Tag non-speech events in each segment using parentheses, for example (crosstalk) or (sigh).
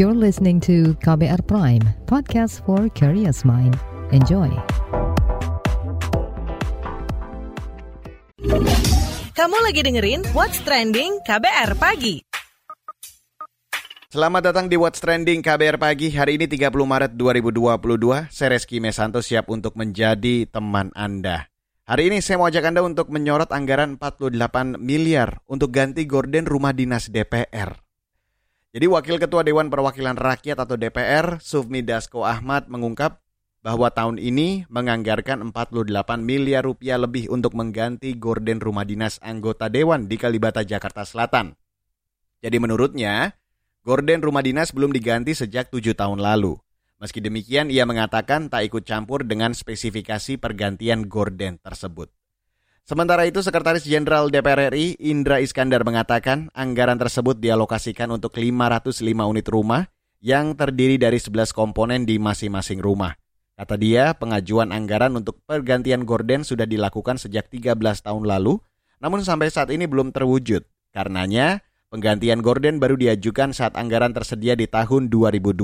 You're listening to KBR Prime, podcast for curious mind. Enjoy. Kamu lagi dengerin What's Trending KBR Pagi. Selamat datang di What's Trending KBR Pagi. Hari ini 30 Maret 2022. Saya Reski Mesanto siap untuk menjadi teman Anda. Hari ini saya mau ajak Anda untuk menyorot anggaran 48 miliar untuk ganti gorden rumah dinas DPR. Jadi Wakil Ketua Dewan Perwakilan Rakyat atau DPR, Sufmi Dasko Ahmad mengungkap bahwa tahun ini menganggarkan 48 miliar rupiah lebih untuk mengganti gorden rumah dinas anggota Dewan di Kalibata, Jakarta Selatan. Jadi menurutnya, gorden rumah dinas belum diganti sejak tujuh tahun lalu. Meski demikian, ia mengatakan tak ikut campur dengan spesifikasi pergantian gorden tersebut. Sementara itu, Sekretaris Jenderal DPR RI Indra Iskandar mengatakan anggaran tersebut dialokasikan untuk 505 unit rumah yang terdiri dari 11 komponen di masing-masing rumah. Kata dia, pengajuan anggaran untuk pergantian gorden sudah dilakukan sejak 13 tahun lalu, namun sampai saat ini belum terwujud. Karenanya, penggantian gorden baru diajukan saat anggaran tersedia di tahun 2022.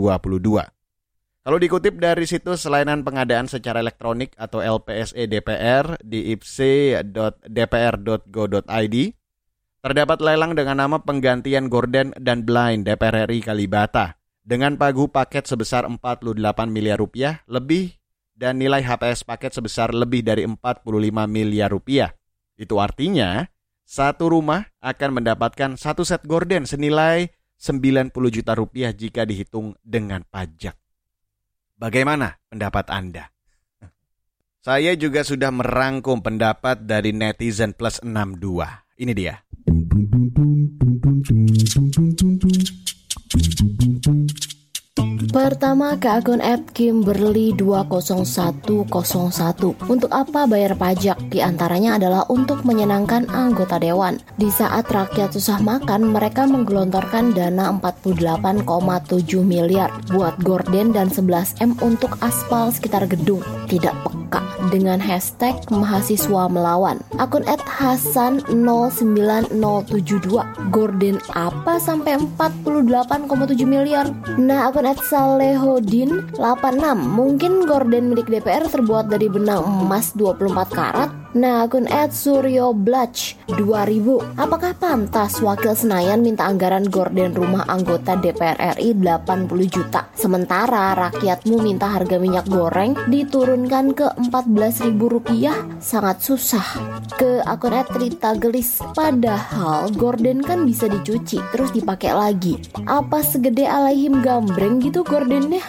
Kalau dikutip dari situs layanan pengadaan secara elektronik atau LPSE DPR di ipc.dpr.go.id, terdapat lelang dengan nama penggantian gorden dan blind DPR RI Kalibata dengan pagu paket sebesar 48 miliar rupiah lebih dan nilai HPS paket sebesar lebih dari 45 miliar rupiah. Itu artinya satu rumah akan mendapatkan satu set gorden senilai 90 juta rupiah jika dihitung dengan pajak. Bagaimana pendapat Anda? Saya juga sudah merangkum pendapat dari netizen plus 62. Ini dia. Pertama ke akun app Kimberly 20101. Untuk apa bayar pajak? Di antaranya adalah untuk menyenangkan anggota dewan. Di saat rakyat susah makan, mereka menggelontorkan dana 48,7 miliar buat gorden dan 11 M untuk aspal sekitar gedung. Tidak peka dengan hashtag mahasiswa melawan. Akun at Hasan 09072. Gorden apa sampai 48,7 miliar? Nah, akun at Salehodin 86 Mungkin gorden milik DPR terbuat dari benang emas 24 karat Nah, akun Ed Suryo Blach 2000. Apakah pantas Wakil Senayan minta anggaran gorden rumah anggota DPR RI 80 juta? Sementara rakyatmu minta harga minyak goreng diturunkan ke 14 ribu rupiah? Sangat susah. Ke akun Ed Rita Gelis. Padahal gorden kan bisa dicuci terus dipakai lagi. Apa segede alaihim gambreng gitu gordennya?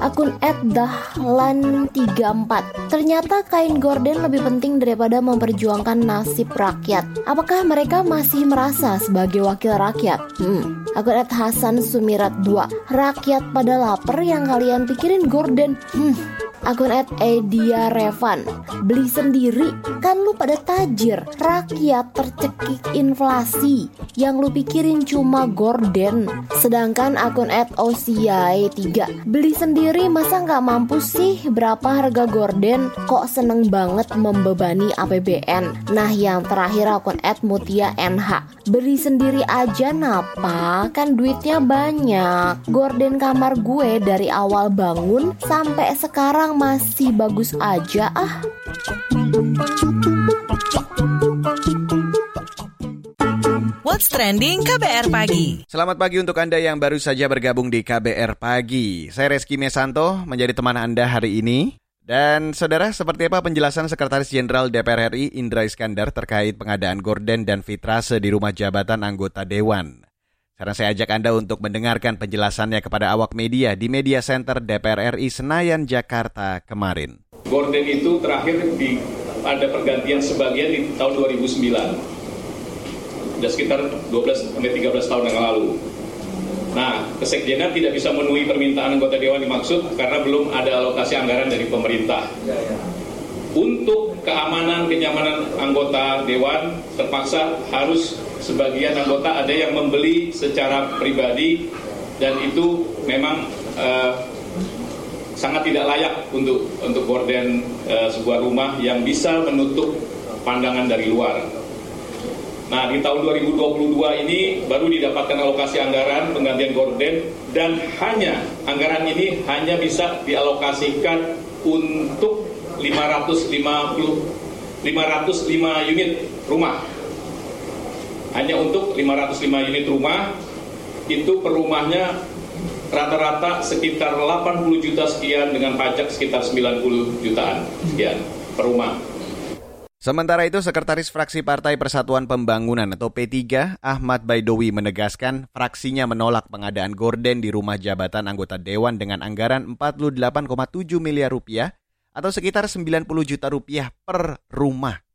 Akun @dahlan34. Ternyata kain gorden lebih penting daripada memperjuangkan nasib rakyat. Apakah mereka masih merasa sebagai wakil rakyat? Hmm. Akun @hasan sumirat 2. Rakyat pada lapar yang kalian pikirin gorden. Hmm akun at Edia Revan. Beli sendiri, kan lu pada tajir. Rakyat tercekik inflasi. Yang lu pikirin cuma gorden Sedangkan akun at Osiai 3 Beli sendiri masa nggak mampu sih berapa harga gorden Kok seneng banget membebani APBN Nah yang terakhir akun at Mutia NH Beli sendiri aja napa? Kan duitnya banyak. Gorden kamar gue dari awal bangun sampai sekarang masih bagus aja ah. What's trending KBR pagi? Selamat pagi untuk Anda yang baru saja bergabung di KBR pagi. Saya Reski Mesanto menjadi teman Anda hari ini. Dan saudara, seperti apa penjelasan Sekretaris Jenderal DPR RI Indra Iskandar terkait pengadaan gorden dan fitrase di rumah jabatan anggota Dewan? Sekarang saya ajak Anda untuk mendengarkan penjelasannya kepada awak media di Media Center DPR RI Senayan, Jakarta kemarin. Gorden itu terakhir di ada pergantian sebagian di tahun 2009. Sudah sekitar 12 sampai 13 tahun yang lalu. Nah, kesekjenan tidak bisa memenuhi permintaan anggota dewan dimaksud karena belum ada alokasi anggaran dari pemerintah. Untuk keamanan kenyamanan anggota dewan terpaksa harus sebagian anggota ada yang membeli secara pribadi dan itu memang uh, sangat tidak layak untuk untuk gorden uh, sebuah rumah yang bisa menutup pandangan dari luar. Nah, di tahun 2022 ini baru didapatkan alokasi anggaran penggantian gorden dan hanya anggaran ini hanya bisa dialokasikan untuk 550 505 unit rumah. Hanya untuk 505 unit rumah itu per rumahnya rata-rata sekitar 80 juta sekian dengan pajak sekitar 90 jutaan sekian per rumah. Sementara itu, Sekretaris Fraksi Partai Persatuan Pembangunan atau P3, Ahmad Baidowi menegaskan fraksinya menolak pengadaan gorden di rumah jabatan anggota Dewan dengan anggaran 48,7 miliar rupiah atau sekitar 90 juta rupiah per rumah.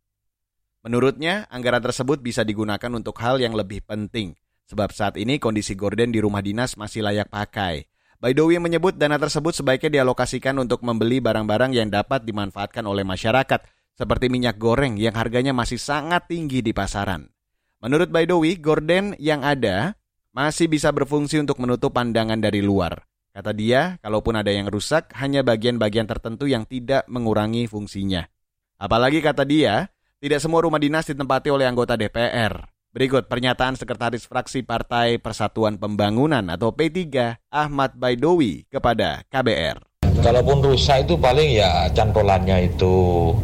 Menurutnya, anggaran tersebut bisa digunakan untuk hal yang lebih penting, sebab saat ini kondisi gorden di rumah dinas masih layak pakai. Baidowi menyebut dana tersebut sebaiknya dialokasikan untuk membeli barang-barang yang dapat dimanfaatkan oleh masyarakat, seperti minyak goreng yang harganya masih sangat tinggi di pasaran. Menurut Baidowi, gorden yang ada masih bisa berfungsi untuk menutup pandangan dari luar. Kata dia, kalaupun ada yang rusak, hanya bagian-bagian tertentu yang tidak mengurangi fungsinya. Apalagi kata dia, tidak semua rumah dinas ditempati oleh anggota DPR. Berikut pernyataan Sekretaris Fraksi Partai Persatuan Pembangunan atau P3 Ahmad Baidowi kepada KBR. Kalaupun rusak itu paling ya cantolannya itu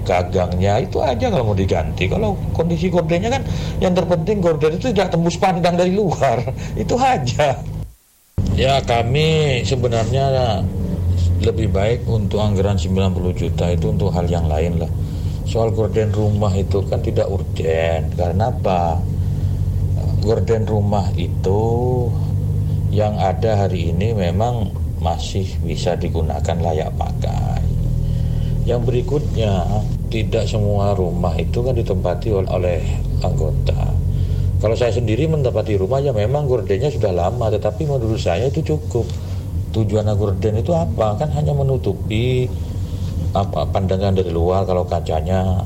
gagangnya itu aja kalau mau diganti. Kalau kondisi gordennya kan yang terpenting gorden itu tidak tembus pandang dari luar. (laughs) Itu aja. Ya kami sebenarnya lebih baik untuk anggaran 90 juta itu untuk hal yang lain lah. Soal gorden rumah itu kan tidak urgen. Karena apa? Gorden rumah itu yang ada hari ini memang masih bisa digunakan layak pakai. Yang berikutnya, tidak semua rumah itu kan ditempati oleh anggota. Kalau saya sendiri mendapati rumah ya memang gordennya sudah lama, tetapi menurut saya itu cukup. Tujuan gorden itu apa? Kan hanya menutupi apa pandangan dari luar kalau kacanya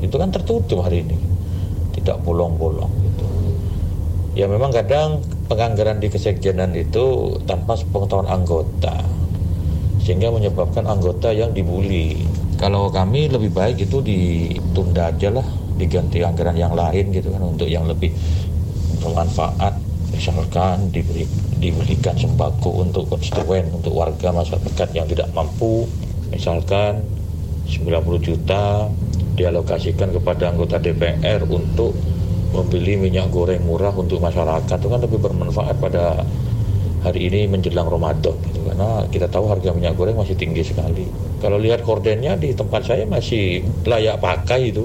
itu kan tertutup hari ini, tidak bolong-bolong gitu. Ya memang kadang penganggaran di kesekjenan itu tanpa pengetahuan anggota sehingga menyebabkan anggota yang dibully. Kalau kami lebih baik itu ditunda aja lah diganti anggaran yang lain gitu kan untuk yang lebih bermanfaat. Misalkan diberi diberikan sembako untuk konstituen untuk warga masyarakat yang tidak mampu misalkan 90 juta dialokasikan kepada anggota DPR untuk membeli minyak goreng murah untuk masyarakat itu kan lebih bermanfaat pada hari ini menjelang Ramadan gitu karena kita tahu harga minyak goreng masih tinggi sekali. Kalau lihat kordennya di tempat saya masih layak pakai itu.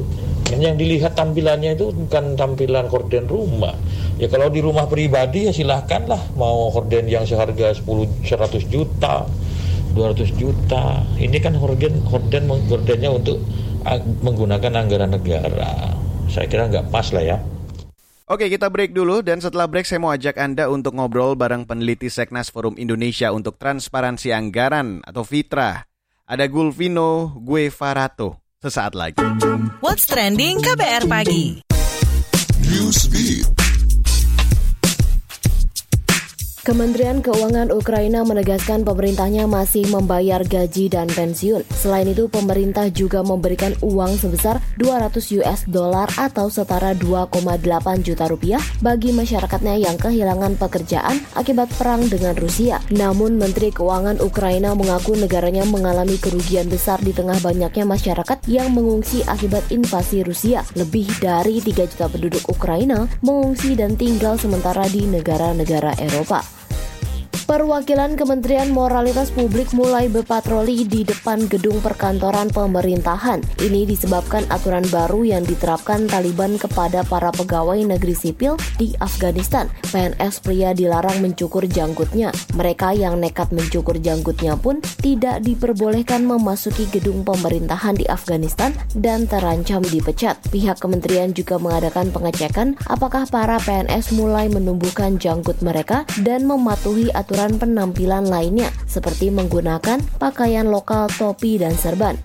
Yang dilihat tampilannya itu bukan tampilan korden rumah. Ya kalau di rumah pribadi ya silahkanlah mau korden yang seharga 10 100 juta, 200 juta. Ini kan korden korden kordennya untuk menggunakan anggaran negara. Saya kira nggak pas lah ya. Oke, kita break dulu dan setelah break saya mau ajak Anda untuk ngobrol bareng peneliti Seknas Forum Indonesia untuk Transparansi Anggaran atau FITRA. Ada Gulvino Guevarato sesaat lagi. What's trending KBR pagi? Newsbeat. Kementerian Keuangan Ukraina menegaskan pemerintahnya masih membayar gaji dan pensiun. Selain itu, pemerintah juga memberikan uang sebesar 200 US dollar atau setara 2,8 juta rupiah bagi masyarakatnya yang kehilangan pekerjaan akibat perang dengan Rusia. Namun, Menteri Keuangan Ukraina mengaku negaranya mengalami kerugian besar di tengah banyaknya masyarakat yang mengungsi akibat invasi Rusia. Lebih dari 3 juta penduduk Ukraina mengungsi dan tinggal sementara di negara-negara Eropa. Perwakilan Kementerian Moralitas Publik mulai berpatroli di depan gedung perkantoran pemerintahan. Ini disebabkan aturan baru yang diterapkan Taliban kepada para pegawai negeri sipil di Afghanistan. PNS pria dilarang mencukur janggutnya. Mereka yang nekat mencukur janggutnya pun tidak diperbolehkan memasuki gedung pemerintahan di Afghanistan dan terancam dipecat. Pihak kementerian juga mengadakan pengecekan apakah para PNS mulai menumbuhkan janggut mereka dan mematuhi aturan aturan penampilan lainnya seperti menggunakan pakaian lokal, topi, dan serban.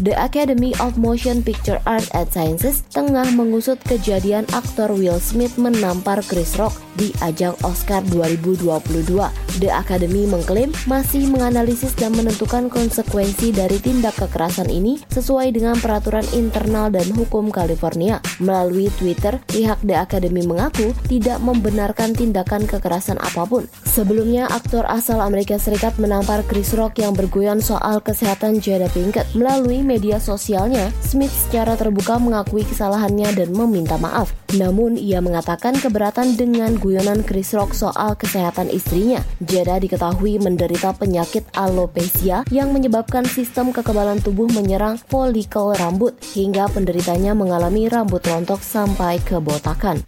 The Academy of Motion Picture Art and Sciences tengah mengusut kejadian aktor Will Smith menampar Chris Rock di ajang Oscar 2022. The Academy mengklaim masih menganalisis dan menentukan konsekuensi dari tindak kekerasan ini sesuai dengan peraturan internal dan hukum California. Melalui Twitter, pihak The Academy mengaku tidak membenarkan tindakan kekerasan apa pun. Sebelumnya, aktor asal Amerika Serikat menampar Chris Rock yang berguyon soal kesehatan Jada Pinkett. Melalui media sosialnya, Smith secara terbuka mengakui kesalahannya dan meminta maaf. Namun, ia mengatakan keberatan dengan guyonan Chris Rock soal kesehatan istrinya. Jada diketahui menderita penyakit alopecia yang menyebabkan sistem kekebalan tubuh menyerang folikel rambut hingga penderitanya mengalami rambut rontok sampai kebotakan.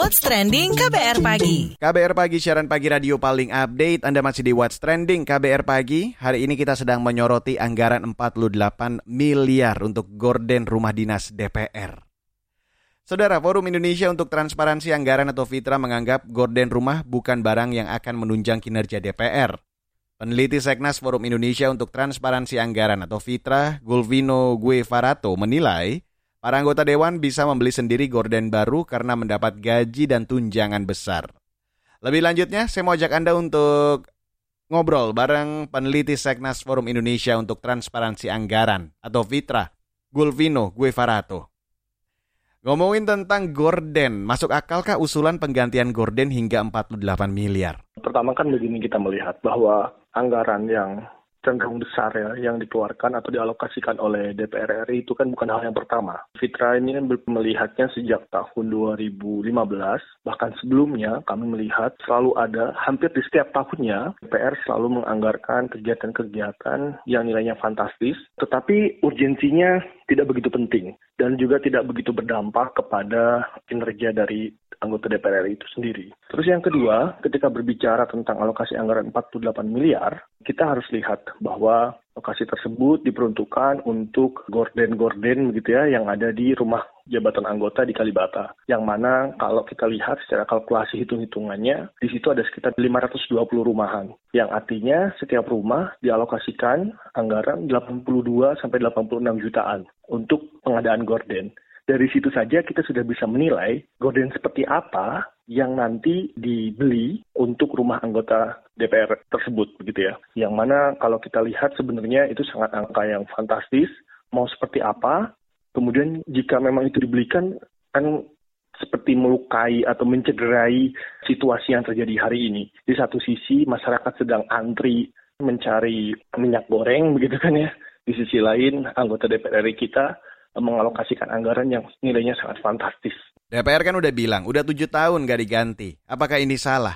What's Trending KBR Pagi. KBR Pagi, siaran pagi radio paling update. Anda masih di What's Trending KBR Pagi. Hari ini kita sedang menyoroti anggaran 48 miliar untuk gorden rumah dinas DPR. Saudara, Forum Indonesia untuk Transparansi Anggaran atau FITRA menganggap gorden rumah bukan barang yang akan menunjang kinerja DPR. Peneliti Seknas Forum Indonesia untuk Transparansi Anggaran atau FITRA, Gulvino Guevarato menilai Para anggota dewan bisa membeli sendiri gorden baru karena mendapat gaji dan tunjangan besar. Lebih lanjutnya, saya mau ajak Anda untuk ngobrol bareng peneliti Seknas Forum Indonesia untuk Transparansi Anggaran atau Fitra, Gulvino Guevarato. Ngomongin tentang gorden, masuk akalkah usulan penggantian gorden hingga 48 miliar? Pertama kan begini kita melihat bahwa anggaran yang cenderung besar ya yang dikeluarkan atau dialokasikan oleh DPR RI itu kan bukan hal yang pertama. Fitra ini melihatnya sejak tahun 2015, bahkan sebelumnya kami melihat selalu ada hampir di setiap tahunnya DPR selalu menganggarkan kegiatan-kegiatan yang nilainya fantastis, tetapi urgensinya tidak begitu penting dan juga tidak begitu berdampak kepada kinerja dari anggota DPR RI itu sendiri. Terus yang kedua, ketika berbicara tentang alokasi anggaran 48 miliar, kita harus lihat bahwa lokasi tersebut diperuntukkan untuk gorden-gorden gitu ya yang ada di rumah jabatan anggota di Kalibata. Yang mana kalau kita lihat secara kalkulasi hitung-hitungannya, di situ ada sekitar 520 rumahan. Yang artinya setiap rumah dialokasikan anggaran 82 sampai 86 jutaan untuk pengadaan gorden dari situ saja kita sudah bisa menilai gorden seperti apa yang nanti dibeli untuk rumah anggota DPR tersebut begitu ya. Yang mana kalau kita lihat sebenarnya itu sangat angka yang fantastis. Mau seperti apa? Kemudian jika memang itu dibelikan kan seperti melukai atau mencederai situasi yang terjadi hari ini. Di satu sisi masyarakat sedang antri mencari minyak goreng begitu kan ya. Di sisi lain anggota DPR kita mengalokasikan anggaran yang nilainya sangat fantastis. DPR kan udah bilang, udah tujuh tahun gak diganti. Apakah ini salah?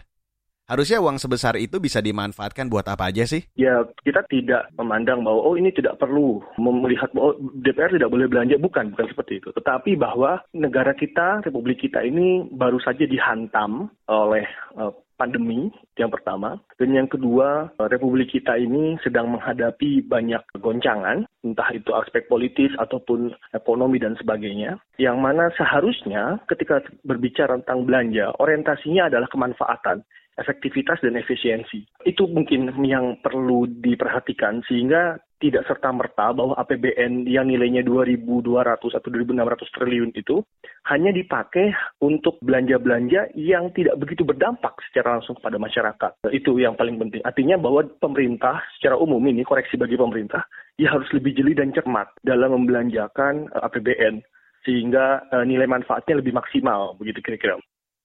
Harusnya uang sebesar itu bisa dimanfaatkan buat apa aja sih? Ya, kita tidak memandang bahwa oh ini tidak perlu melihat bahwa DPR tidak boleh belanja, bukan, bukan seperti itu. Tetapi bahwa negara kita, republik kita ini baru saja dihantam oleh uh, pandemi yang pertama dan yang kedua republik kita ini sedang menghadapi banyak goncangan entah itu aspek politis ataupun ekonomi dan sebagainya yang mana seharusnya ketika berbicara tentang belanja orientasinya adalah kemanfaatan efektivitas dan efisiensi. Itu mungkin yang perlu diperhatikan sehingga tidak serta-merta bahwa APBN yang nilainya 2.200 atau 2.600 triliun itu hanya dipakai untuk belanja-belanja yang tidak begitu berdampak secara langsung kepada masyarakat. Itu yang paling penting. Artinya bahwa pemerintah secara umum ini koreksi bagi pemerintah ya harus lebih jeli dan cermat dalam membelanjakan APBN sehingga uh, nilai manfaatnya lebih maksimal begitu kira-kira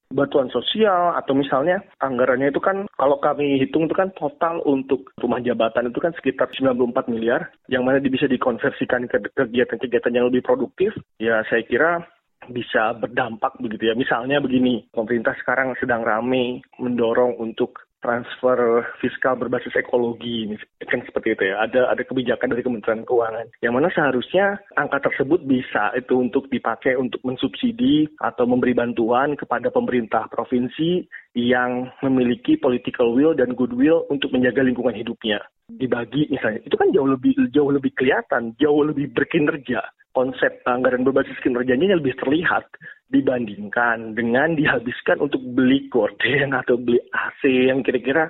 bantuan sosial atau misalnya anggarannya itu kan kalau kami hitung itu kan total untuk rumah jabatan itu kan sekitar 94 miliar yang mana bisa dikonversikan ke kegiatan-kegiatan yang lebih produktif ya saya kira bisa berdampak begitu ya. Misalnya begini, pemerintah sekarang sedang ramai mendorong untuk transfer fiskal berbasis ekologi kan seperti itu ya. Ada ada kebijakan dari Kementerian Keuangan. Yang mana seharusnya angka tersebut bisa itu untuk dipakai untuk mensubsidi atau memberi bantuan kepada pemerintah provinsi yang memiliki political will dan goodwill untuk menjaga lingkungan hidupnya. Dibagi misalnya itu kan jauh lebih jauh lebih kelihatan jauh lebih berkinerja. Konsep anggaran berbasis kinerjanya lebih terlihat dibandingkan dengan dihabiskan untuk beli gorden atau beli AC yang kira-kira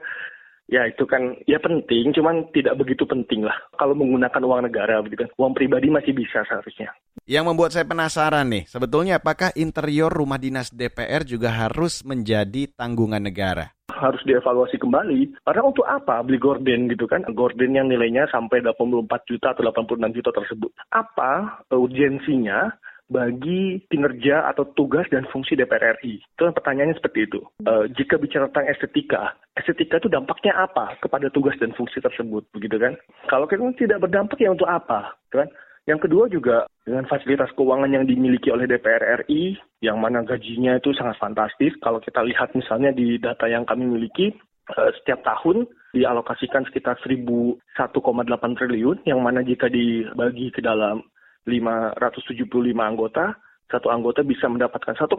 Ya itu kan ya penting, cuman tidak begitu penting lah kalau menggunakan uang negara begitu kan. Uang pribadi masih bisa seharusnya. Yang membuat saya penasaran nih, sebetulnya apakah interior rumah dinas DPR juga harus menjadi tanggungan negara? harus dievaluasi kembali. Karena untuk apa beli gorden gitu kan? Gorden yang nilainya sampai 84 juta atau 86 juta tersebut. Apa urgensinya bagi kinerja atau tugas dan fungsi DPR RI? Itu pertanyaannya seperti itu. Uh, jika bicara tentang estetika, estetika itu dampaknya apa kepada tugas dan fungsi tersebut, begitu kan? Kalau kita tidak berdampak ya untuk apa, gitu kan? Yang kedua juga dengan fasilitas keuangan yang dimiliki oleh DPR RI, yang mana gajinya itu sangat fantastis. Kalau kita lihat misalnya di data yang kami miliki, eh, setiap tahun dialokasikan sekitar 1.1,8 triliun, yang mana jika dibagi ke dalam 575 anggota, satu anggota bisa mendapatkan 1,8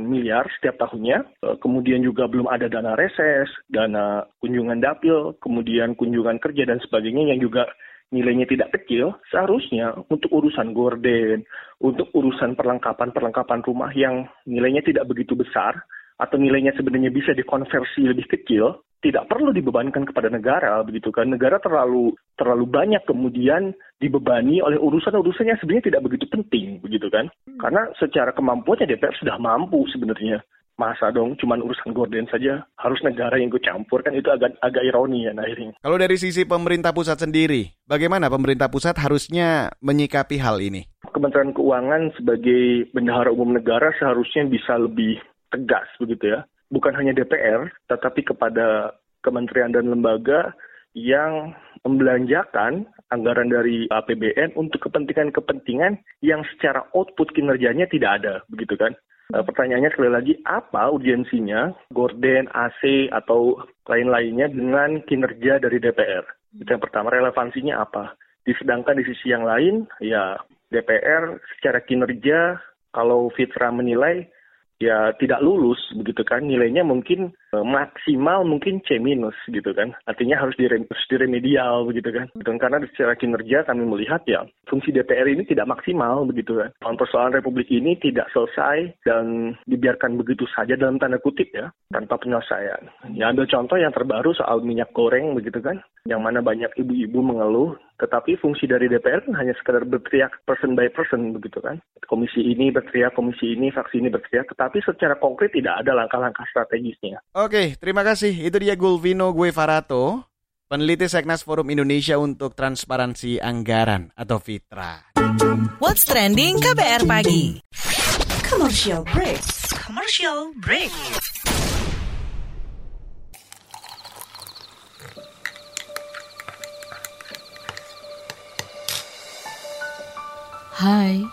miliar setiap tahunnya. Eh, kemudian juga belum ada dana reses, dana kunjungan dapil, kemudian kunjungan kerja dan sebagainya yang juga nilainya tidak kecil, seharusnya untuk urusan gorden, untuk urusan perlengkapan-perlengkapan rumah yang nilainya tidak begitu besar, atau nilainya sebenarnya bisa dikonversi lebih kecil, tidak perlu dibebankan kepada negara, begitu kan? Negara terlalu terlalu banyak kemudian dibebani oleh urusan-urusan yang sebenarnya tidak begitu penting, begitu kan? Karena secara kemampuannya DPR sudah mampu sebenarnya masa dong cuman urusan gorden saja harus negara yang ikut campur kan itu agak agak ironi ya akhirnya. Kalau dari sisi pemerintah pusat sendiri, bagaimana pemerintah pusat harusnya menyikapi hal ini? Kementerian Keuangan sebagai bendahara umum negara seharusnya bisa lebih tegas begitu ya. Bukan hanya DPR, tetapi kepada kementerian dan lembaga yang membelanjakan anggaran dari APBN untuk kepentingan-kepentingan yang secara output kinerjanya tidak ada, begitu kan? Uh, pertanyaannya sekali lagi, apa urgensinya gorden, AC, atau lain-lainnya dengan kinerja dari DPR? Itu yang pertama, relevansinya apa? Disedangkan di sisi yang lain, ya DPR secara kinerja, kalau Fitra menilai ya tidak lulus begitu kan. Nilainya mungkin maksimal mungkin C minus gitu kan. Artinya harus, dire, harus diremedial begitu kan. Dan karena secara kinerja kami melihat ya fungsi DPR ini tidak maksimal begitu kan. Persoalan Republik ini tidak selesai dan dibiarkan begitu saja dalam tanda kutip ya tanpa penyelesaian. Ya ambil contoh yang terbaru soal minyak goreng begitu kan yang mana banyak ibu-ibu mengeluh. Tetapi fungsi dari DPR hanya sekedar berteriak person by person begitu kan. Komisi ini berteriak, komisi ini, fraksi ini berteriak, tetapi secara konkret tidak ada langkah-langkah strategisnya. Oke, terima kasih. Itu dia Gulvino Guevarato, peneliti Seknas Forum Indonesia untuk Transparansi Anggaran atau FITRA. What's trending KBR pagi? Commercial break. Commercial break. Hai,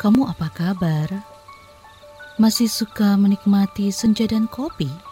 kamu apa kabar? Masih suka menikmati senja dan kopi?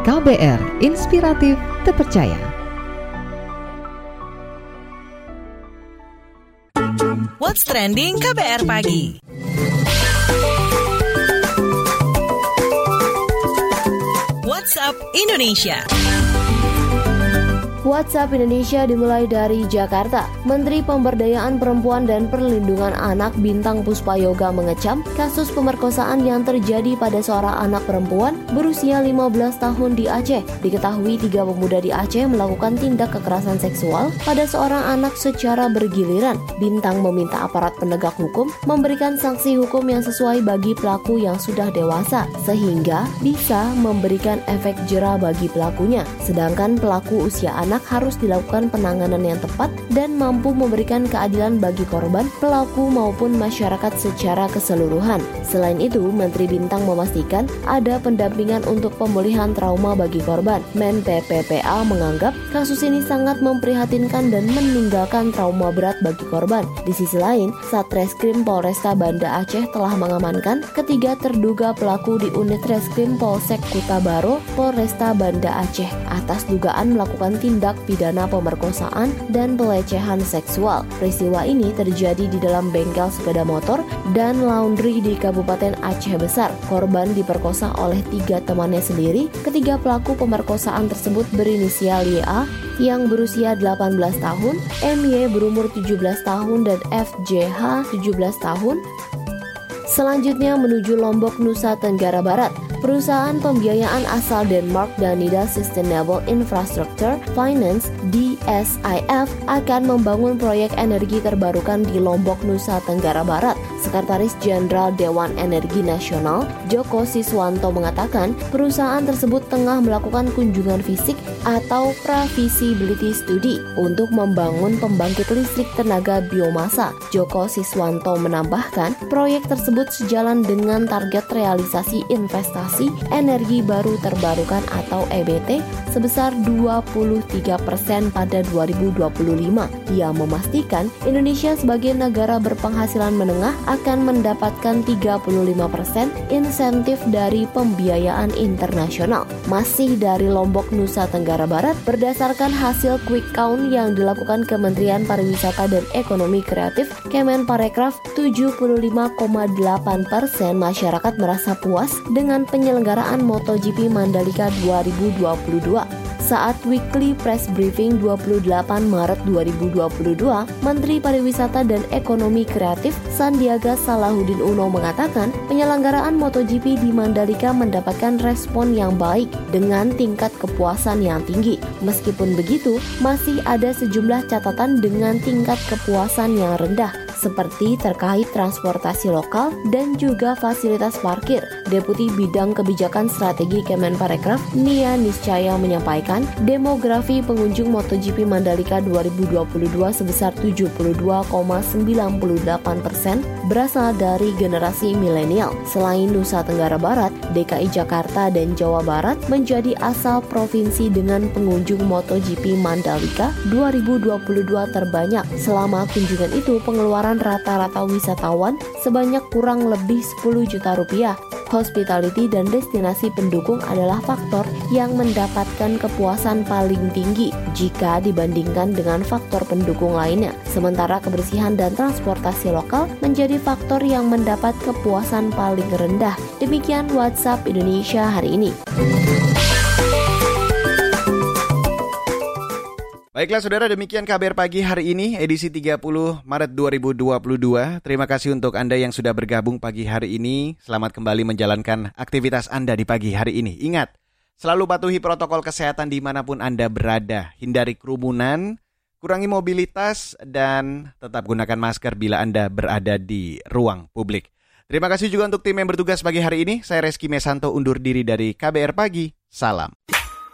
KBR Inspiratif Terpercaya. What's trending KBR pagi? WhatsApp Indonesia. WhatsApp Indonesia dimulai dari Jakarta. Menteri Pemberdayaan Perempuan dan Perlindungan Anak Bintang Puspayoga mengecam kasus pemerkosaan yang terjadi pada seorang anak perempuan berusia 15 tahun di Aceh. Diketahui tiga pemuda di Aceh melakukan tindak kekerasan seksual pada seorang anak secara bergiliran. Bintang meminta aparat penegak hukum memberikan sanksi hukum yang sesuai bagi pelaku yang sudah dewasa sehingga bisa memberikan efek jerah bagi pelakunya. Sedangkan pelaku usia anak anak harus dilakukan penanganan yang tepat dan mampu memberikan keadilan bagi korban, pelaku maupun masyarakat secara keseluruhan. Selain itu, Menteri Bintang memastikan ada pendampingan untuk pemulihan trauma bagi korban. Men PPPA menganggap kasus ini sangat memprihatinkan dan meninggalkan trauma berat bagi korban. Di sisi lain, Satreskrim Polresta Banda Aceh telah mengamankan ketiga terduga pelaku di unit Reskrim Polsek Kuta Baro, Polresta Banda Aceh atas dugaan melakukan tindak pidana pemerkosaan dan pelecehan seksual. Peristiwa ini terjadi di dalam bengkel sepeda motor dan laundry di Kabupaten Aceh Besar. Korban diperkosa oleh tiga temannya sendiri. Ketiga pelaku pemerkosaan tersebut berinisial YA yang berusia 18 tahun, MY berumur 17 tahun dan FJH 17 tahun. Selanjutnya menuju Lombok, Nusa Tenggara Barat. Perusahaan pembiayaan asal Denmark Danida Sustainable Infrastructure Finance DSIF akan membangun proyek energi terbarukan di Lombok, Nusa Tenggara Barat. Sekretaris Jenderal Dewan Energi Nasional Joko Siswanto mengatakan perusahaan tersebut tengah melakukan kunjungan fisik atau pra-feasibility study untuk membangun pembangkit listrik tenaga biomasa. Joko Siswanto menambahkan proyek tersebut sejalan dengan target realisasi investasi energi baru terbarukan atau EBT sebesar 23 persen pada 2025. Dia memastikan Indonesia sebagai negara berpenghasilan menengah akan mendapatkan 35 persen insentif dari pembiayaan internasional. Masih dari Lombok, Nusa Tenggara Barat, berdasarkan hasil quick count yang dilakukan Kementerian Pariwisata dan Ekonomi Kreatif Kemenparekraf, 75,8 persen masyarakat merasa puas dengan penyelenggaraan MotoGP Mandalika 2022. Saat weekly press briefing 28 Maret 2022, Menteri Pariwisata dan Ekonomi Kreatif Sandiaga Salahuddin Uno mengatakan penyelenggaraan MotoGP di Mandalika mendapatkan respon yang baik dengan tingkat kepuasan yang tinggi. Meskipun begitu, masih ada sejumlah catatan dengan tingkat kepuasan yang rendah seperti terkait transportasi lokal dan juga fasilitas parkir. Deputi Bidang Kebijakan Strategi Kemenparekraf Nia Niscaya menyampaikan demografi pengunjung MotoGP Mandalika 2022 sebesar 72,98 persen berasal dari generasi milenial. Selain Nusa Tenggara Barat, DKI Jakarta dan Jawa Barat menjadi asal provinsi dengan pengunjung MotoGP Mandalika 2022 terbanyak. Selama kunjungan itu pengeluaran rata-rata wisatawan sebanyak kurang lebih 10 juta rupiah. Hospitality dan destinasi pendukung adalah faktor yang mendapatkan kepuasan paling tinggi jika dibandingkan dengan faktor pendukung lainnya. Sementara kebersihan dan transportasi lokal menjadi faktor yang mendapat kepuasan paling rendah. Demikian WhatsApp Indonesia hari ini. Baiklah saudara, demikian kabar pagi hari ini, edisi 30 Maret 2022. Terima kasih untuk Anda yang sudah bergabung pagi hari ini. Selamat kembali menjalankan aktivitas Anda di pagi hari ini. Ingat, selalu patuhi protokol kesehatan di mana pun Anda berada. Hindari kerumunan, kurangi mobilitas, dan tetap gunakan masker bila Anda berada di ruang publik. Terima kasih juga untuk tim yang bertugas pagi hari ini. Saya Reski Mesanto undur diri dari KBR Pagi. Salam.